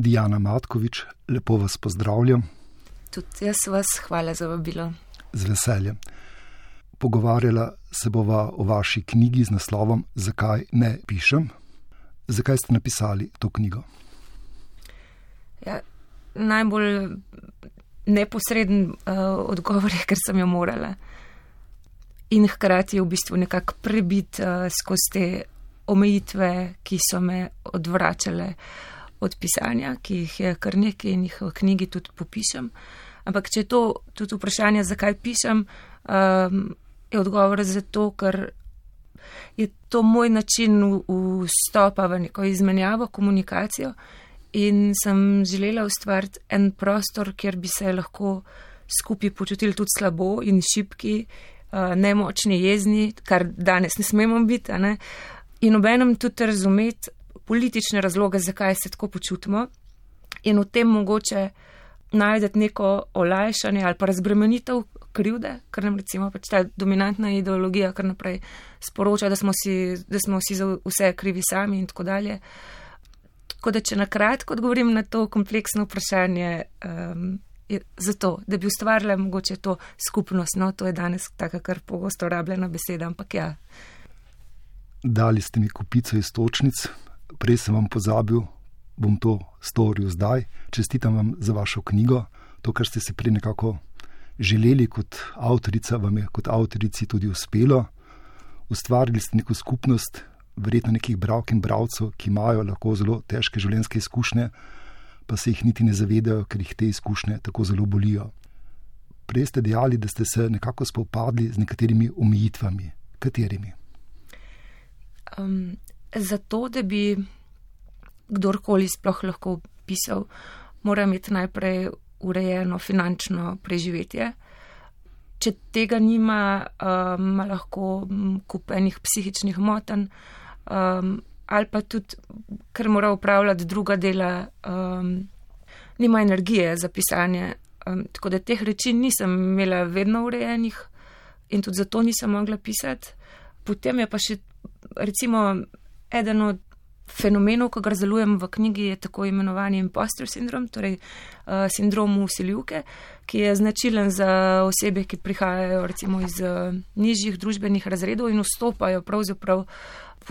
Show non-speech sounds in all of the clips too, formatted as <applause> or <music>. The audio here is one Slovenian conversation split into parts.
Diana Matkovič, lepo vas pozdravljam. Tudi jaz vas hvala za vabilo. Z veseljem. Pogovarjala se bova o vaši knjigi z naslovom Zakaj ne pišem. Zakaj ste napisali to knjigo? Ja, najbolj neposreden uh, odgovor je, ker sem jo morala. In hkrati je v bistvu nekako prebit uh, skozi te omejitve, ki so me odvračale od pisanja, ki jih je kar nekaj in jih v knjigi tudi popišem. Ampak če je to tudi vprašanje, zakaj pišem, um, je odgovor zato, ker je to moj način vstopa v neko izmenjavo, komunikacijo in sem želela ustvariti en prostor, kjer bi se lahko skupaj počutili tudi slabo in šipki, uh, nemočni, jezni, kar danes ne smemo biti, ne? in obenem tudi razumeti politične razloge, zakaj se tako počutimo in v tem mogoče najdete neko olajšanje ali pa razbremenitev krivde, ker nam recimo pač ta dominantna ideologija kar naprej sporoča, da smo, si, da smo vsi za vse krivi sami in tako dalje. Tako da, če na kratko odgovorim na to kompleksno vprašanje, um, je zato, da bi ustvarila mogoče to skupnost, no, to je danes taka kar pogosto rabljena beseda, ampak ja. Dali ste mi kupico istočnic, prej sem vam pozabil, bom to storil zdaj. Čestitam vam za vašo knjigo, to, kar ste si prej nekako želeli kot avtorica, vam je kot avtorici tudi uspelo. Ustvarili ste neko skupnost, verjetno nekih bravk in bravcev, ki imajo lahko zelo težke življenjske izkušnje, pa se jih niti ne zavedajo, ker jih te izkušnje tako zelo bolijo. Prej ste dejali, da ste se nekako spopadli z nekaterimi omejitvami. Katerimi? Um, zato, da bi kdorkoli sploh lahko pisal, mora imeti najprej urejeno finančno preživetje. Če tega nima, um, lahko kupenih psihičnih motenj, um, ali pa tudi, ker mora upravljati druga dela, um, nima energije za pisanje. Um, tako da teh reči nisem imela vedno urejenih in tudi zato nisem mogla pisati. Potem je pa še, recimo, eden od fenomenov, ki ga razdelujem v knjigi, je tako imenovani impostor sindrom, torej uh, sindrom usiljivke, ki je značilen za osebe, ki prihajajo recimo iz uh, nižjih družbenih razredov in vstopajo pravzaprav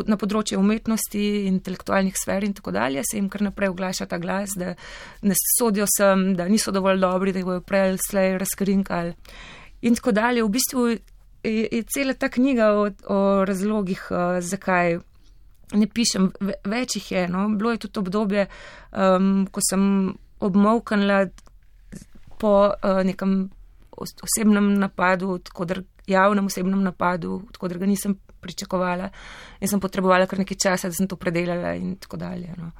na področje umetnosti, intelektualnih sfer in tako dalje, se jim kar naprej oglaša ta glas, da ne sodijo sem, da niso dovolj dobri, da jih bojo prej slej razkrinkali in tako dalje. V bistvu je, je cela ta knjiga o, o razlogih, uh, zakaj ne pišem, več jih je. No. Bilo je tudi obdobje, um, ko sem obmovknila po uh, nekem osebnem napadu, odkudr, javnem osebnem napadu, odkudr ga nisem pričakovala in sem potrebovala kar nekaj časa, da sem to predelala in tako dalje. No.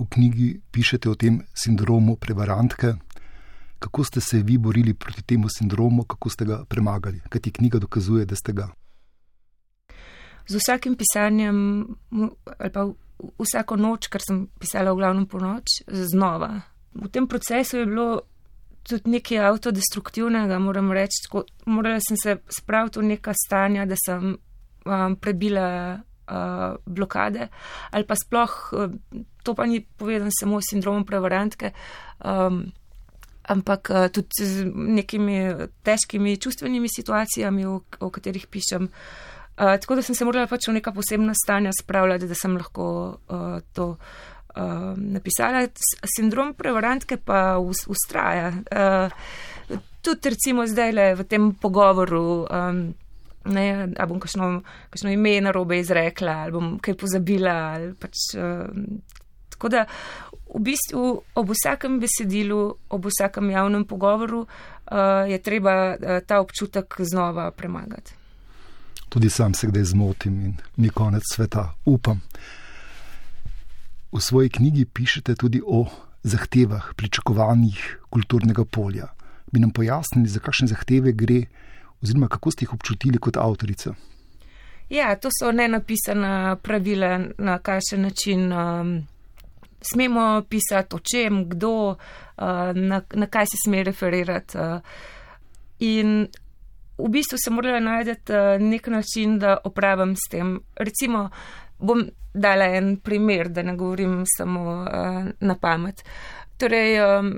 V knjigi pišete o tem sindromu prevarantke. Kako ste se vi borili proti temu sindromu, kako ste ga premagali? Kaj ti knjiga dokazuje, da ste ga? Z vsakim pisanjem, ali pa vsako noč, kar sem pisala v glavnem po noč, znova. V tem procesu je bilo tudi nekaj avtodestruktivnega, moram reči. Tako, morala sem se spraviti v neka stanja, da sem um, prebila uh, blokade, ali pa sploh, uh, to pa ni povedano samo s sindromom prevarantke. Um, Ampak uh, tudi z nekimi težkimi čustvenimi situacijami, o, o katerih pišem, uh, Uh, tako da sem se morala pač v neka posebna stanja spravljati, da sem lahko uh, to uh, napisala. Sindrom prevarantke pa ustraja. Uh, tudi recimo zdaj le v tem pogovoru, um, ne, a bom kakšno, kakšno ime na robe izrekla, ali bom kaj pozabila. Pač, uh, tako da v bistvu ob vsakem besedilu, ob vsakem javnem pogovoru uh, je treba uh, ta občutek znova premagati tudi sam se kdaj zmotim in ni konec sveta, upam. V svoji knjigi pišete tudi o zahtevah, pričakovanjih kulturnega polja. Bi nam pojasnili, za kakšne zahteve gre, oziroma kako ste jih občutili kot avtorica? Ja, to so nenapisana pravila, na kakšen način um, smemo pisati, o čem, kdo, uh, na, na kaj se sme referirati. Uh, in v bistvu sem morala najti uh, nek način, da opravim s tem. Recimo, bom dala en primer, da ne govorim samo uh, na pamet. Torej, um,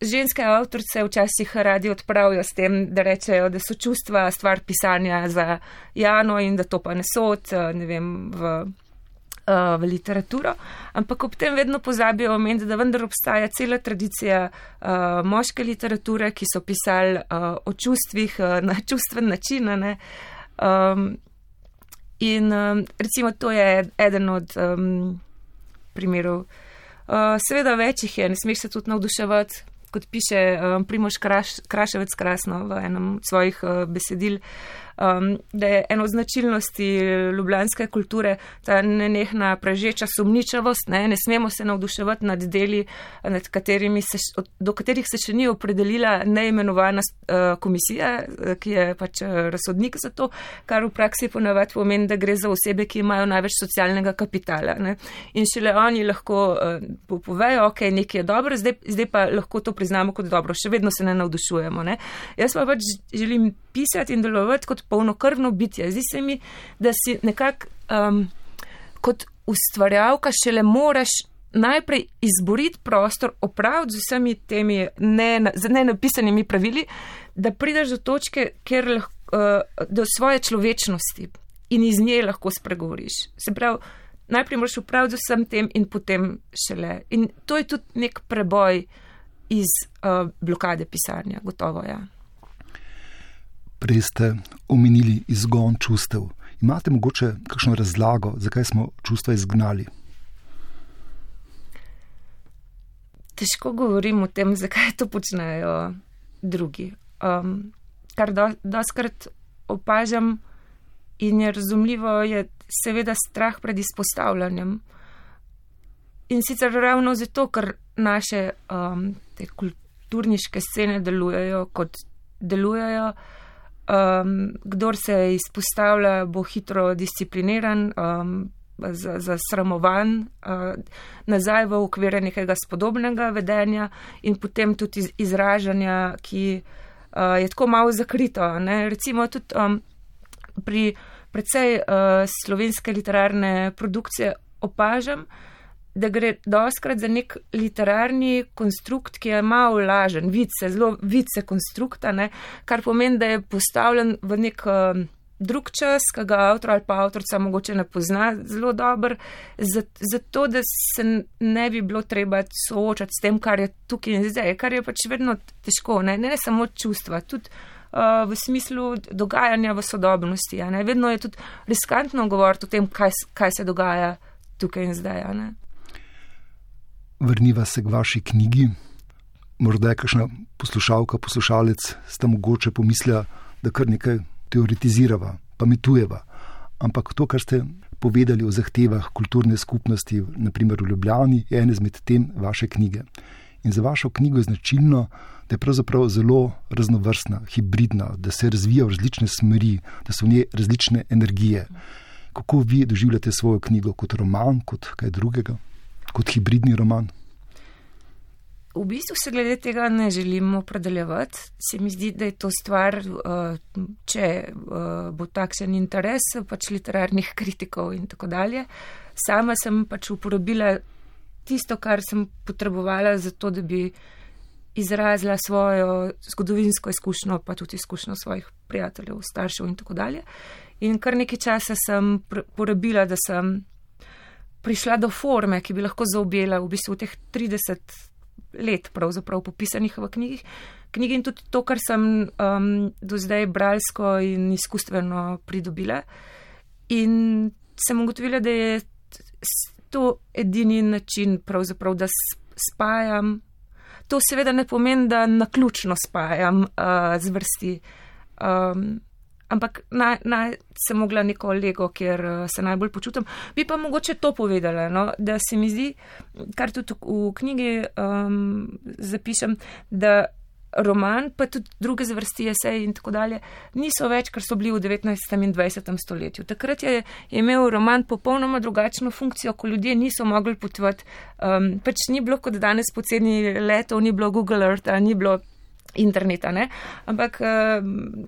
ženske avtorice včasih radi odpravijo s tem, da rečejo, da so čustva stvar pisanja za Jano in da to pa ne sod, uh, ne vem, v uh, v literaturo, ampak ob tem vedno pozabijo omeniti, da vendar obstaja cela tradicija uh, moške literature, ki so pisali uh, o čustvih uh, <laughs> na čustven način. Um, in um, recimo to je eden od um, primerov. Uh, seveda večjih je, ne smeš se tudi navduševati, kot piše um, Primoš Kraš, Kraševec krasno v enem svojih uh, besedil. Um, da je eno značilnosti ljubljanske kulture ta nenehna prežeča sumničavost. Ne, ne smemo se navduševati nad deli, nad katerimi se, do katerih se še ni opredelila neimenovana uh, komisija, uh, ki je pač uh, razsodnik za to, kar v praksi ponavadi pomeni, da gre za osebe, ki imajo največ socialnega kapitala. Ne. In šele oni lahko uh, povejo, ok, nekaj je dobro, zdaj, zdaj pa lahko to priznamo kot dobro, še vedno se ne navdušujemo. Ne. Jaz pa pač želim pisati in delovati kot polnokrvno bitje. Zdi se mi, da si nekako um, kot ustvarjalka šele moraš najprej izboriti prostor, opraviti z vsemi temi ne, ne pravili, da prideš do točke, kjer lahko uh, do svoje človečnosti in iz nje lahko spregovoriš. Se pravi, najprej moraš upraviti z vsem tem in potem šele. In to je tudi nek preboj iz uh, blokade pisanja, gotovo je. Ja prej ste omenili izgon čustev. Imate mogoče kakšno razlago, zakaj smo čustva izgnali? Težko govorim o tem, zakaj to počnejo drugi. Um, kar do, doskrat opažam in je razumljivo, je seveda strah pred izpostavljanjem. In sicer ravno zato, ker naše um, kulturniške scene delujejo kot delujejo. Um, kdor se izpostavlja, bo hitro discipliniran, um, zasramovan uh, nazaj v okvire nekega spodobnega vedenja in potem tudi izražanja, ki uh, je tako malo zakrito. Ne? Recimo tudi um, pri precej uh, slovenske literarne produkcije opažam, da gre doskrat za nek literarni konstrukt, ki je malo lažen, vice, zelo vice konstrukta, ne, kar pomeni, da je postavljen v nek uh, drug čas, ki ga avtor ali pa avtorca mogoče ne pozna zelo dobro, zato da se ne bi bilo treba soočati s tem, kar je tukaj in zdaj, kar je pač vedno težko, ne, ne, ne samo čustva, tudi. Uh, v smislu dogajanja v sodobnosti. Vedno je tudi riskantno govoriti o tem, kaj, kaj se dogaja tukaj in zdaj vrniva se k vaši knjigi. Morda je kakšna poslušalka, poslušalec, sta mogoče pomislila, da kar nekaj teoretizirava, pametujeva. Ampak to, kar ste povedali o zahtevah kulturne skupnosti, naprimer v Ljubljani, je ena izmed tem vaše knjige. In za vašo knjigo je značilno, da je pravzaprav zelo raznovrstna, hibridna, da se razvija v različne smeri, da so v njej različne energije. Kako vi doživljate svojo knjigo kot roman, kot kaj drugega? Kot hibridni roman? V bistvu se glede tega ne želimo opredeljevati. Se mi zdi, da je to stvar, uh, če uh, bo takšen interes pač literarnih <laughs> kritikov in tako dalje. Sama sem pač uporabila tisto, kar sem potrebovala za to, da bi izrazila svojo zgodovinsko izkušnjo, pa tudi izkušnjo svojih prijateljev, staršev in tako dalje. In kar nekaj časa sem porabila, da sem prišla do forme, ki bi lahko zaobjela v bistvu teh 30 let, pravzaprav popisanih v knjigi. Knjigi in tudi to, kar sem um, do zdaj bralsko in izkustveno pridobila. In sem ugotovila, da je to edini način, da spajam. To seveda ne pomeni, da na ključno spajam uh, z vrsti. Um, ampak naj, naj sem mogla neko lego, kjer uh, se najbolj počutim. Bi pa mogoče to povedala, no, da se mi zdi, kar tudi v knjigi um, zapišem, da roman, pa tudi druge zvrsti esej in tako dalje, niso več, kar so bili v 19. in 20. stoletju. Takrat je, je imel roman popolnoma drugačno funkcijo, ko ljudje niso mogli potovati. Um, pač ni bilo kot danes poceni letov, ni bilo Google Earth, ni bilo interneta, ne? ampak. Um,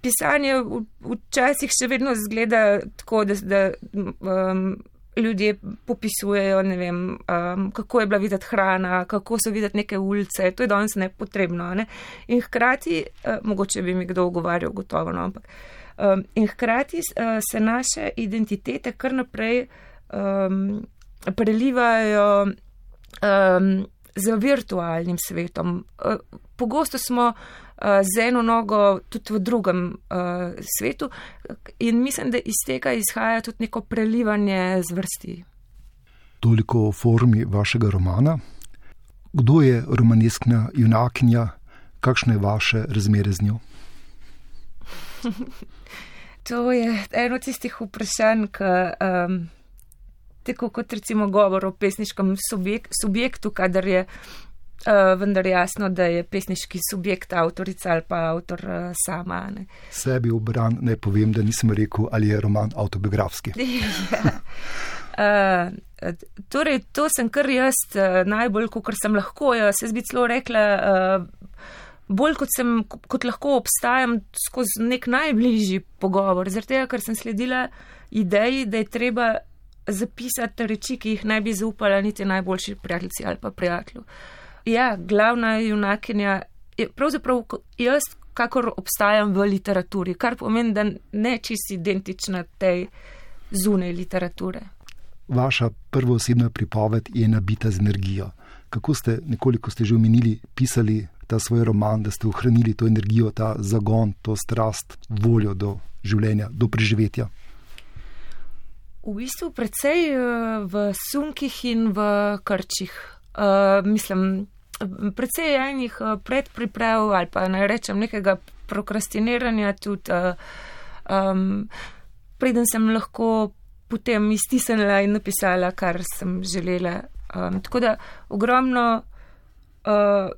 pisanje včasih še vedno zgleda tako, da, da um, ljudje popisujejo, ne vem, um, kako je bila videti hrana, kako so videti neke ulice, to je danes nepotrebno. Ne? In hkrati, uh, mogoče bi mi kdo ogovarjal, gotovo, no, ampak. Um, in hkrati uh, se naše identitete kar naprej um, prelivajo um, z virtualnim svetom. Uh, pogosto smo uh, z eno nogo tudi v drugem uh, svetu in mislim, da iz tega izhaja tudi neko prelivanje zvrsti. Toliko o formi vašega romana. Kdo je romaneskna junakinja, kakšno je vaše razmere z njo? <laughs> to je eno tistih vprašanj, ki. Um, Tako kot recimo govor o pesniškem subjek, subjektu, kadar je Uh, vendar jasno, da je pesniški subjekt avtorica ali pa avtor uh, sama. Ne. Sebi v bran ne povem, da nisem rekel, ali je roman autobiografski. <laughs> ja. uh, torej, to sem kar jaz uh, najbolj, kot sem lahko. Jaz bi celo rekla, uh, bolj kot, sem, kot lahko obstajam skozi nek najbližji pogovor, zaradi tega, ker sem sledila ideji, da je treba zapisati reči, ki jih ne bi zaupala niti najboljši prijatelji ali pa prijatelji ja, glavna junakinja je pravzaprav jaz, kakor obstajam v literaturi, kar pomeni, da ne čisto identična tej zunaj literature. Vaša prvoosebna pripoved je nabita z energijo. Kako ste, nekoliko ste že omenili, pisali ta svoj roman, da ste ohranili to energijo, ta zagon, to strast, voljo do življenja, do preživetja? V bistvu precej eh, v sunkih in v krčih. Uh, mislim, precej enih eh, predpriprav ali pa naj rečem nekega prokrastiniranja tudi, um, preden sem lahko potem iztisnila in napisala, kar sem želela. Um, tako da ogromno, uh,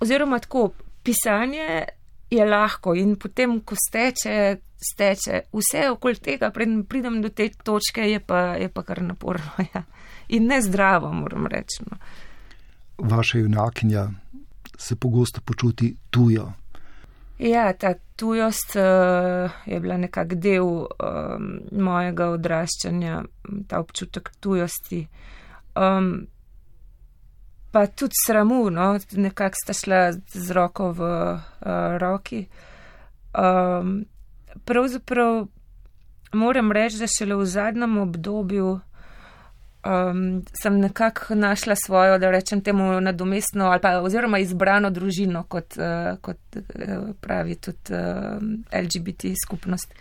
oziroma tako, pisanje je lahko in potem, ko steče, steče vse okoli tega, preden pridem do te točke, je pa, je pa kar naporno <laughs> ja. in nezdravo, moram reči. No vaša junakinja se pogosto počuti tujo. Ja, ta tujost uh, je bila nekak del um, mojega odraščanja, ta občutek tujosti. Um, pa tudi sramu, no, nekako sta šla z roko v uh, roki. Um, pravzaprav moram reči, da šele v zadnjem obdobju um, sem nekako našla svojo, da rečem temu, nadomestno ali pa oziroma izbrano družino, kot, uh, kot uh, pravi tudi uh, LGBT skupnost.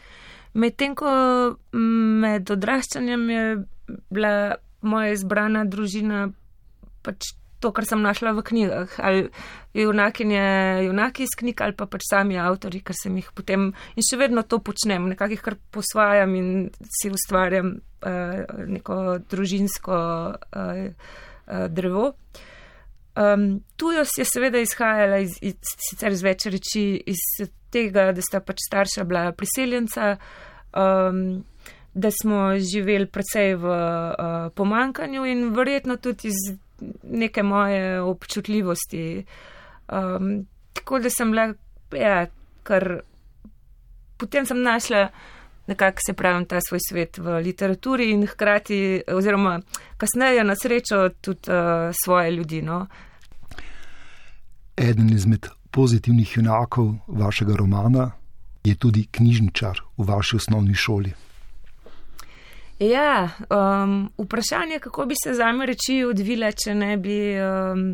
Medtem ko med odraščanjem je bila moja izbrana družina pač to, kar sem našla v knjigah, ali junakinje, junaki iz knjig, ali pa pač sami avtori, ker sem jih potem in še vedno to počnem, nekako jih kar posvajam in si ustvarjam uh, neko družinsko uh, uh, drevo. Um, tujost je seveda izhajala iz, iz, sicer iz več reči, iz tega, da sta pač starša bila priseljenca, um, da smo živeli precej v uh, pomankanju in verjetno tudi iz neke moje občutljivosti. Um, tako da sem bila, ja, kar potem sem našla nekako se pravim ta svoj svet v literaturi in hkrati, oziroma kasneje na srečo tudi uh, svoje ljudi. No. Eden izmed pozitivnih junakov vašega romana je tudi knjižničar v vaši osnovni šoli. Ja, um, vprašanje, kako bi se za me reči odvile, če ne bi um,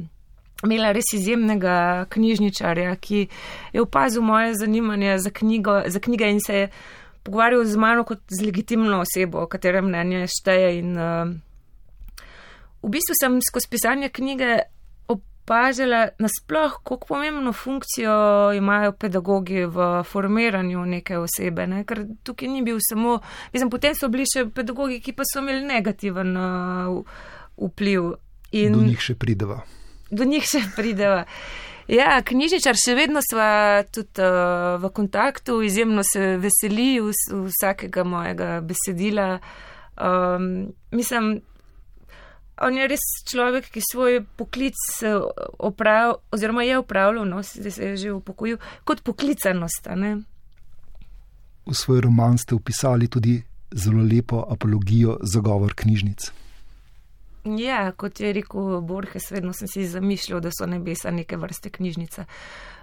imela res izjemnega knjižničarja, ki je opazil moje zanimanje za, knjigo, za knjige in se je pogovarjal z mano kot z legitimno osebo, katere mnenje šteje. In, um, v bistvu sem skozi pisanje knjige opažala nasploh, kako pomembno funkcijo imajo pedagogi v formiranju neke osebe. Ne? Ker tukaj ni bil samo, mislim, potem so bili še pedagogi, ki pa so imeli negativen uh, vpliv. In do njih še prideva. Do njih še prideva. Ja, knjižničar še vedno sva tudi uh, v kontaktu, izjemno se veseli vsakega mojega besedila. Um, mislim, on je res človek, ki svoj poklic eh, opravil, oziroma je upravljal, no, zdaj se je že upokojil, kot poklicanost. V svoj roman ste upisali tudi zelo lepo apologijo za govor knjižnic. Ja, kot je rekel Borges, vedno sem si zamišljal, da so nebesa neke vrste knjižnice.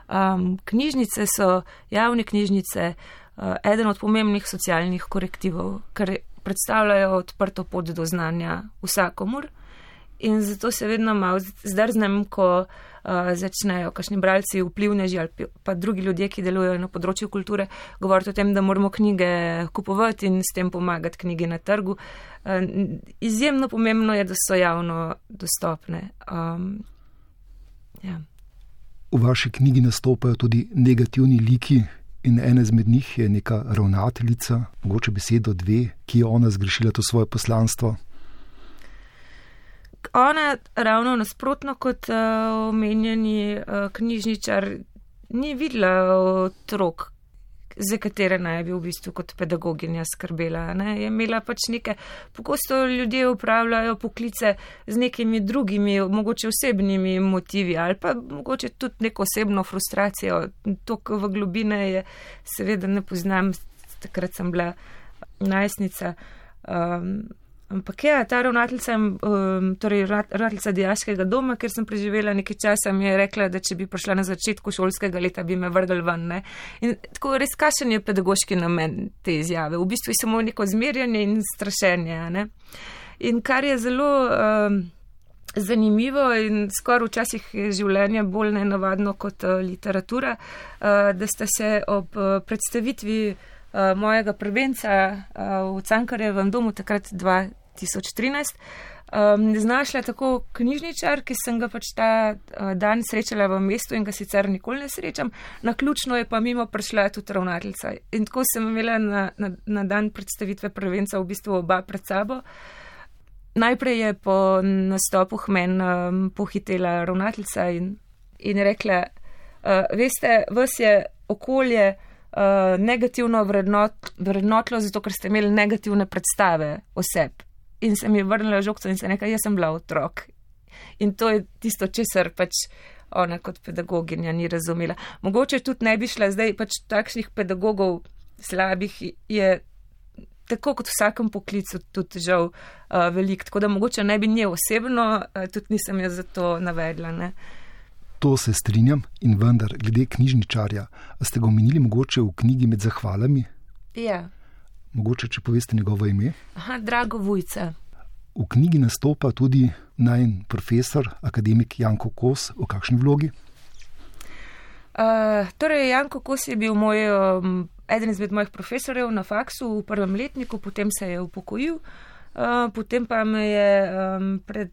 Um, knjižnice so javne knjižnice, uh, eden od pomembnih socialnih korektivov, ker predstavljajo odprto pot do znanja vsakomur. In zato se vedno malo zdrznem, ko uh, začnejo kakšni bralci, vplivneži ali pa drugi ljudje, ki delujejo na področju kulture, govoriti o tem, da moramo knjige kupovati in s tem pomagati knjigi na trgu. Uh, izjemno pomembno je, da so javno dostopne. Um, ja. V vaši knjigi nastopajo tudi negativni liki. In ena izmed njih je neka ravnateljica, mogoče besedo dve, ki je ona zgrešila to svoje poslanstvo ona ravno nasprotno kot uh, omenjeni uh, knjižničar ni videla otrok, za katere naj bi v bistvu kot pedagoginja skrbela. Ne? Je imela pač neke, pogosto ljudje upravljajo poklice z nekimi drugimi, mogoče osebnimi motivi ali pa mogoče tudi neko osebno frustracijo. To, v globine je, seveda ne poznam, takrat sem bila najstnica. Um, Ampak ja, ta ravnateljica, um, torej ravnateljica dijaškega doma, ker sem preživela nekaj časa, mi je rekla, da če bi prišla na začetku šolskega leta, bi me vrgli ven. Ne? In tako res kašen je pedagoški namen te izjave. V bistvu je samo neko zmerjanje in strašenje. Ne? In kar je zelo um, zanimivo in skoraj včasih je življenje bolj nenavadno kot uh, literatura, uh, da ste se ob uh, predstavitvi. Uh, mojega prvenca uh, v Cankarjevem domu takrat 2013, um, znašla tako knjižničar, ki sem ga pač ta uh, dan srečala v mestu in ga sicer nikoli ne srečam, na ključno je pa mimo prišla tudi ravnateljica. In tako sem imela na, na, na dan predstavitve prvenca v bistvu oba pred sabo. Najprej je po nastopu men um, pohitela ravnateljica in, in rekla, uh, veste, vas je okolje, Uh, negativno vrednot, vrednotilo, zato ker ste imeli negativne predstave oseb in se mi je vrnila žogca in se nekaj, jaz sem bila otrok. In to je tisto, česar pač ona kot pedagoginja ni razumela. Mogoče tudi ne bi šla zdaj, pač takšnih pedagogov slabih je tako kot v vsakem poklicu tudi žal uh, velik, tako da mogoče ne bi nje osebno, uh, tudi nisem jo zato navedla. Ne. To se strinjam in vendar, glede knjižničarja, ste ga omenili mogoče v knjigi med zahvalami? Ja. Mogoče, če poveste njegovo ime. Aha, drago Vujce. V knjigi nastopa tudi najn profesor, akademik Janko Kos. V kakšni vlogi? Uh, torej, Janko Kos je bil moj, um, eden izmed mojih profesorjev na faksu v prvem letniku, potem se je upokojil. Uh, potem pa me je um, pred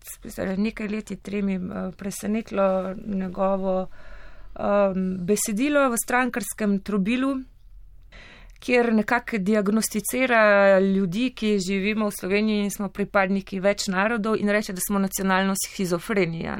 nekaj leti, tremi, uh, presenetilo njegovo um, besedilo v strankarskem trobilu, kjer nekako diagnosticira ljudi, ki živimo v Sloveniji in smo pripadniki več narodov in reče, da smo nacionalno schizofrenija.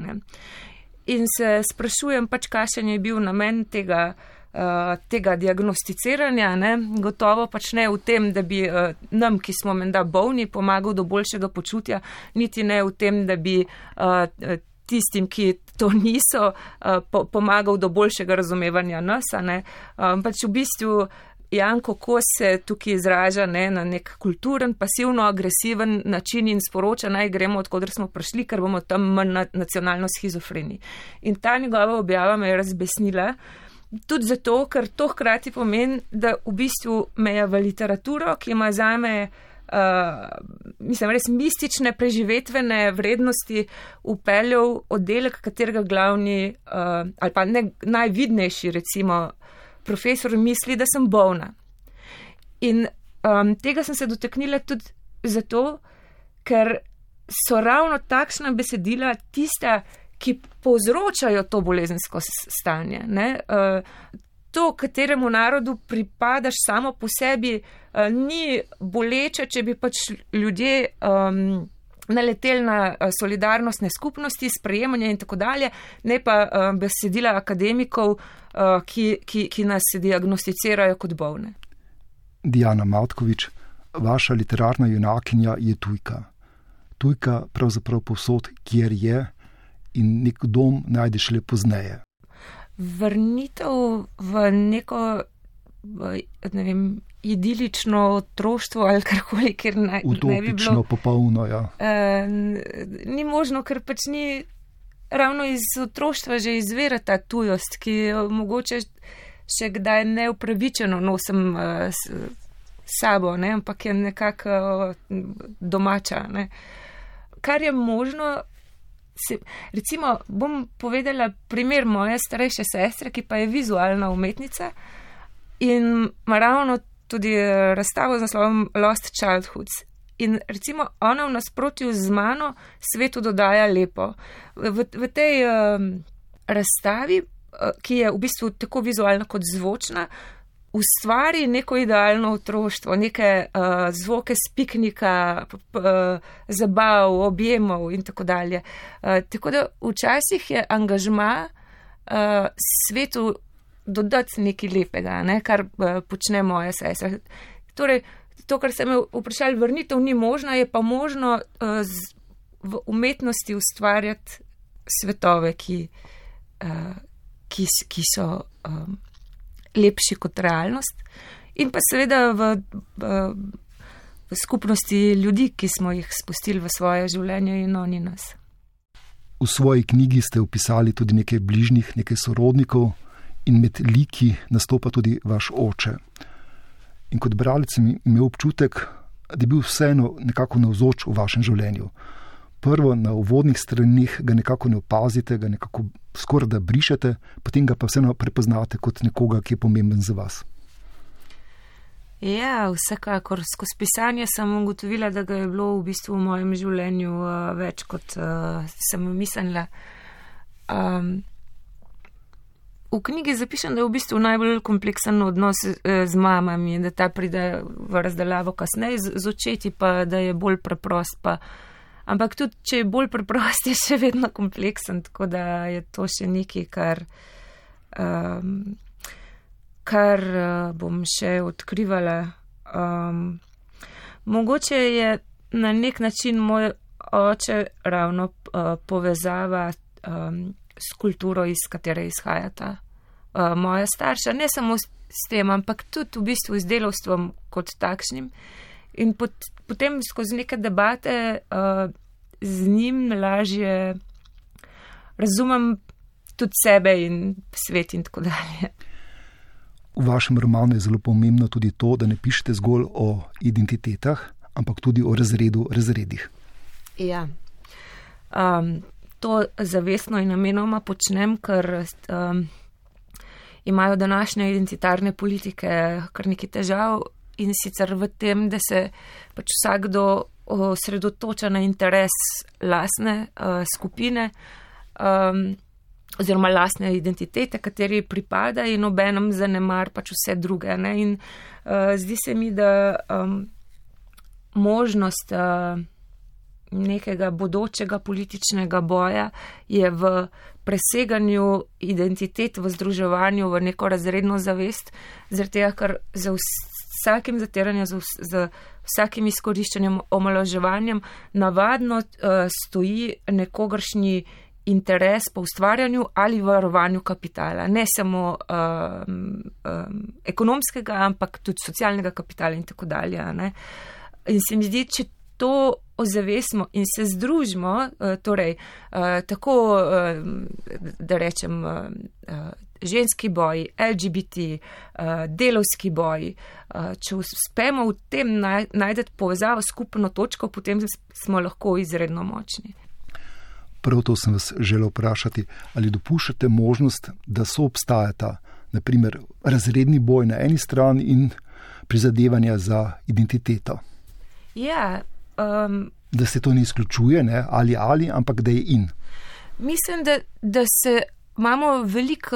In se sprašujem, pač, kakšen je bil namen tega, uh, tega diagnosticiranja. Ne? Gotovo pač ne v tem, da bi uh, nam, ki smo menda bolni, pomagal do boljšega počutja, niti ne v tem, da bi. Uh, Tistim, ki to niso, uh, po, pomagal do boljšega razumevanja nas. Um, pač v bistvu Janko Kos se tukaj izraža ne, na nek kulturen, pasivno-agresiven način in sporoča, naj gremo odkudr smo prišli, ker bomo tam manj nacionalno schizofreni. In ta njegova objava me je razbesnila. Tudi zato, ker to hkrati pomeni, da v bistvu me je v literaturo, ki ima za me, uh, mislim, res mistične preživetvene vrednosti, upeljal oddelek, katerega glavni uh, ali pa ne, najvidnejši, recimo, profesor misli, da sem bolna. In um, tega sem se dotaknila tudi zato, ker so ravno takšna besedila tista, ki povzročajo to bolezensko stanje. Uh, to, kateremu narodu pripadaš samo po sebi, uh, ni boleče, če bi pač ljudje. Um, Naletel na uh, solidarnostne skupnosti, sprejemanje in tako dalje, ne pa uh, besedila akademikov, Eh, ki, ki, ki nas diagnosticirajo kot bolne. Diana Matkovič, vaša literarna junakinja je tujka. tujka pravzaprav povsod, kjer je, in nek dom najdeš le pozneje. Vrnitev v neko ne vem, idilično otroštvo ali karkoli, ker naj, ne bi bilo. popolno, ja. Uh, ni možno, ker pač ni ravno iz otroštva že izvira ta tujost, ki jo mogoče še kdaj neupravičeno nosim uh, s, sabo, ne, ampak je nekako uh, domača. Ne. Kar je možno. Se, recimo, bom povedala primer moje starejše sestre, ki pa je vizualna umetnica in ima ravno tudi eh, razstavo z naslovom Lost Childhoods. In recimo ona v nasprotju z mano svetu dodaja lepo. V, v tej um, razstavi, uh, ki je v bistvu tako vizualna kot zvočna, ustvari neko idealno otroštvo, neke uh, zvoke spiknika, uh, zabav, objemov in tako dalje. Uh, tako da včasih je angažma uh, svetu dodati nekaj lepega, ne, kar uh, počne moja sestra. Torej, to, kar sem vprašal, vrnitev ni možna, je pa možno uh, z, v umetnosti ustvarjati svetove, ki, uh, ki, ki so um, lepši kot realnost. In pa seveda v, v, v skupnosti ljudi, ki smo jih spustili v svoje življenje in oni nas. V svoji knjigi ste opisali tudi nekaj bližnjih, nekaj sorodnikov, in med liki nastopa tudi vaš oče. In kot bralec sem imel občutek, da je bil vseeno nekako navzoč v vašem življenju. Prvo na uvodnih stranih ga nekako ne opazite, ga nekako skoraj da brišete, potem ga pa vseeno prepoznate kot nekoga, ki je pomemben za vas. Ja, vsekakor skozi pisanje sem ugotovila, da ga je bilo v bistvu v mojem življenju uh, več kot uh, sem mislila. Um, v knjigi zapišem, da je v bistvu najbolj kompleksen odnos eh, z mamami, da ta pride v razdelavo kasneje, z, z očeti pa, da je bolj preprost. Pa. Ampak tudi, če je bolj preprost, <laughs> je še vedno kompleksen, tako da je to še nekaj, kar, um, kar uh, bom še odkrivala. Um, mogoče je na nek način moj oče ravno uh, povezava. Um, s kulturo, iz katere izhajata uh, moja starša, ne samo s tem, ampak tudi v bistvu z delovstvom kot takšnim. In pot, potem skozi neke debate uh, z njim lažje razumem tudi sebe in svet in tako dalje. V vašem romanu je zelo pomembno tudi to, da ne pišete zgolj o identitetah, ampak tudi o razredu, razredih. Ja. Um, to zavestno in namenoma počnem, ker um, imajo današnje identitarne politike kar nekaj težav in sicer v tem, da se pač vsakdo osredotoča na interes lasne uh, skupine um, oziroma lasne identitete, kateri pripada in obenem zanemar pač vse druge. Ne? In uh, zdi se mi, da um, možnost uh, nekega bodočega političnega boja je v preseganju identitet, v združevanju v neko razredno zavest, zaradi tega, ker za vsakim zatiranjem, za, za vsakim izkoriščanjem, omaloževanjem navadno uh, stoji nekogaršnji interes po ustvarjanju ali varovanju kapitala. Ne samo um, um, ekonomskega, ampak tudi socialnega kapitala in tako dalje. Ne? In se mi zdi, če to ozavesmo in se združimo, eh, torej eh, tako, eh, da rečem, ženski boj, LGBT, delovski boj, če uspemo v tem najdeti povezavo skupno točko, potem smo lahko izredno močni. Prav to sem vas želel vprašati, ali dopuščate možnost, da so obstajata, naprimer, razredni boj na eni strani in prizadevanja za identiteto. Ja, Um, da se to ne izključuje, ne, ali ali, ampak da je in. Mislim, da, da se imamo veliko,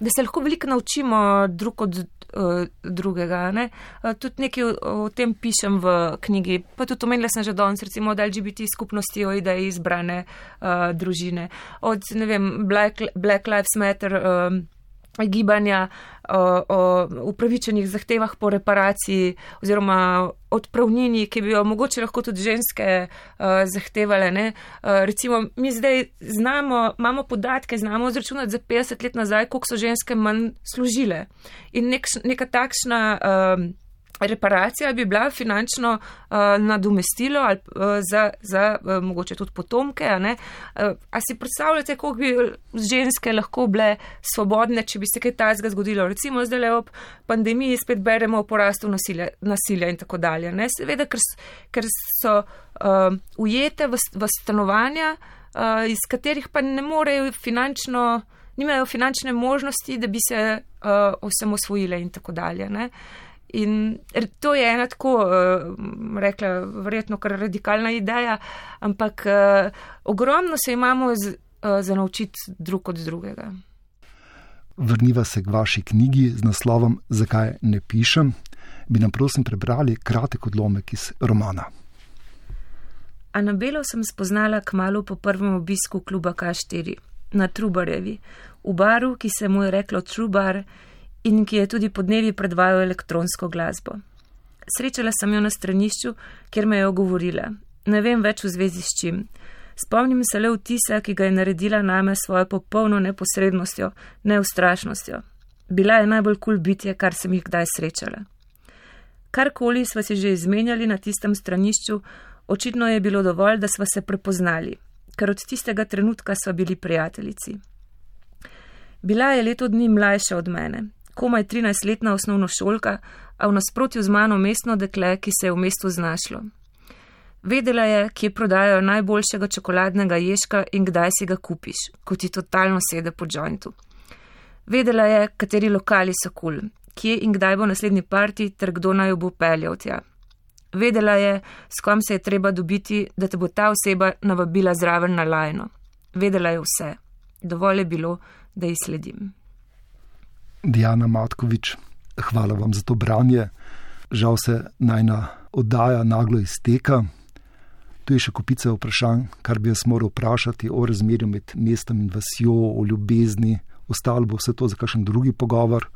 da se lahko veliko naučimo drug od uh, drugega. Ne. Uh, tudi nekaj o, o tem pišem v knjigi, pa tudi omenila sem že danes, recimo od LGBT skupnosti, o ideji izbrane uh, družine, od, ne vem, Black, Black Lives Matter. Um, gibanja o, o upravičenih zahtevah po reparaciji oziroma odpravnini, ki bi jo mogoče lahko tudi ženske uh, zahtevale. Uh, recimo, mi zdaj znamo, imamo podatke, znamo izračunati za 50 let nazaj, koliko so ženske manj služile. In nek, neka takšna. Uh, reparacija bi bila finančno uh, nadomestilo ali, uh, za, za uh, mogoče tudi potomke. A, uh, a si predstavljate, koliko bi ženske lahko bile svobodne, če bi se kaj tajnega zgodilo? Recimo zdaj le ob pandemiji spet beremo o porastu nasilja, nasilja in tako dalje. Ne? Seveda, ker, ker so uh, ujete v, v stanovanja, uh, iz katerih pa ne morejo finančno. Nimajo finančne možnosti, da bi se uh, osamosvojile in tako dalje. Uh, In to je ena tako, uh, rekla, verjetno kar radikalna ideja, ampak uh, ogromno se imamo z, uh, za naučiti drug od drugega. Vrniva se k vaši knjigi z naslovom Zakaj ne pišem. Bi nam prosim prebrali kratek odlomek iz romana. Anabelo sem spoznala kmalo po prvem obisku kluba K4 na Trubarevi, v baru, ki se mu je reklo Trubar in ki je tudi podnevi predvajal elektronsko glasbo. Srečala sem jo na stranišču, kjer me je ogovorila. Ne vem več v zvezi s čim. Spomnim se le vtisa, ki ga je naredila name svojo popolno neposrednostjo, neustrašnostjo. Bila je najbolj kul cool bitje, kar sem jih kdaj srečala. Karkoli sva si že izmenjali na tistem stranišču, očitno je bilo dovolj, da sva se prepoznali, ker od tistega trenutka sva bili prijateljici. Bila je leto dni mlajša od mene, komaj 13-letna osnovnošolka, a v nasprotju z mano mestno dekle, ki se je v mestu znašlo. Vedela je, kje prodajajo najboljšega čokoladnega ježka in kdaj si ga kupiš, ko ti totalno sede po jointu. Vedela je, kateri lokali so kul, cool, kje in kdaj bo naslednji parti ter kdo naj bo peljal tja. Vedela je, s kom se je treba dobiti, da te bo ta oseba navabila zraven na lajno. Vedela je vse. Dovolj je bilo, da ji sledim. Diana Matkovič, hvala vam za to branje. Žal se najna oddaja naglo izteka. Tu je še kupica vprašanj, kar bi jaz moral vprašati o razmerju med mestom in vasjo, o ljubezni, ostalo bo vse to za kakšen drugi pogovor.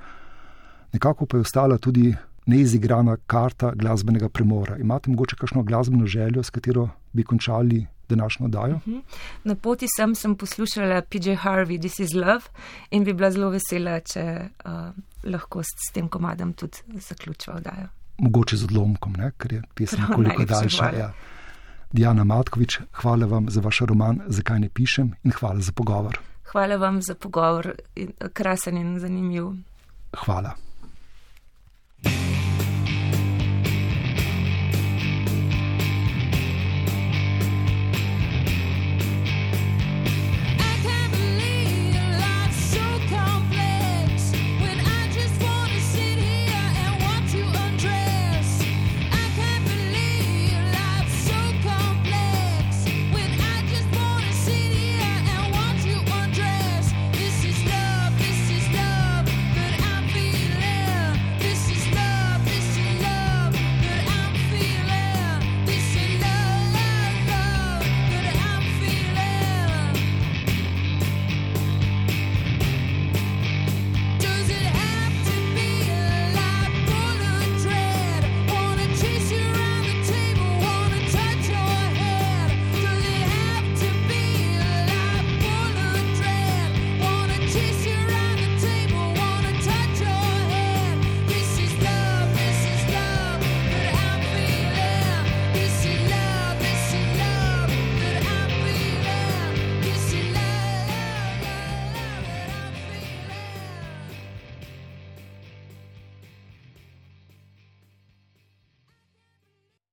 Nekako pa je ostala tudi neizigrana karta glasbenega premora. Imate mogoče kakšno glasbeno željo, s katero bi končali današnjo dajo? Uh mhm. -huh. Na poti sem, sem poslušala PJ Harvey, This is Love in bi bila zelo vesela, če uh, lahko s, s tem komadom tudi zaključiva dajo. Mogoče z odlomkom, ne? ker je pesem nekoliko daljša. Ja. Diana Matkovič, hvala vam za vaš roman, zakaj ne pišem in hvala za pogovor. Hvala vam za pogovor, krasen in zanimiv. Hvala.